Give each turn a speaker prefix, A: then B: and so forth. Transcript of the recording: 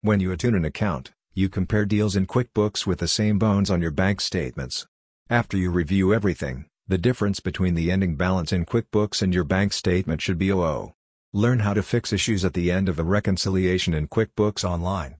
A: When you attune an account, you compare deals in QuickBooks with the same bones on your bank statements. After you review everything, the difference between the ending balance in QuickBooks and your bank statement should be 00. Learn how to fix issues at the end of the reconciliation in QuickBooks Online.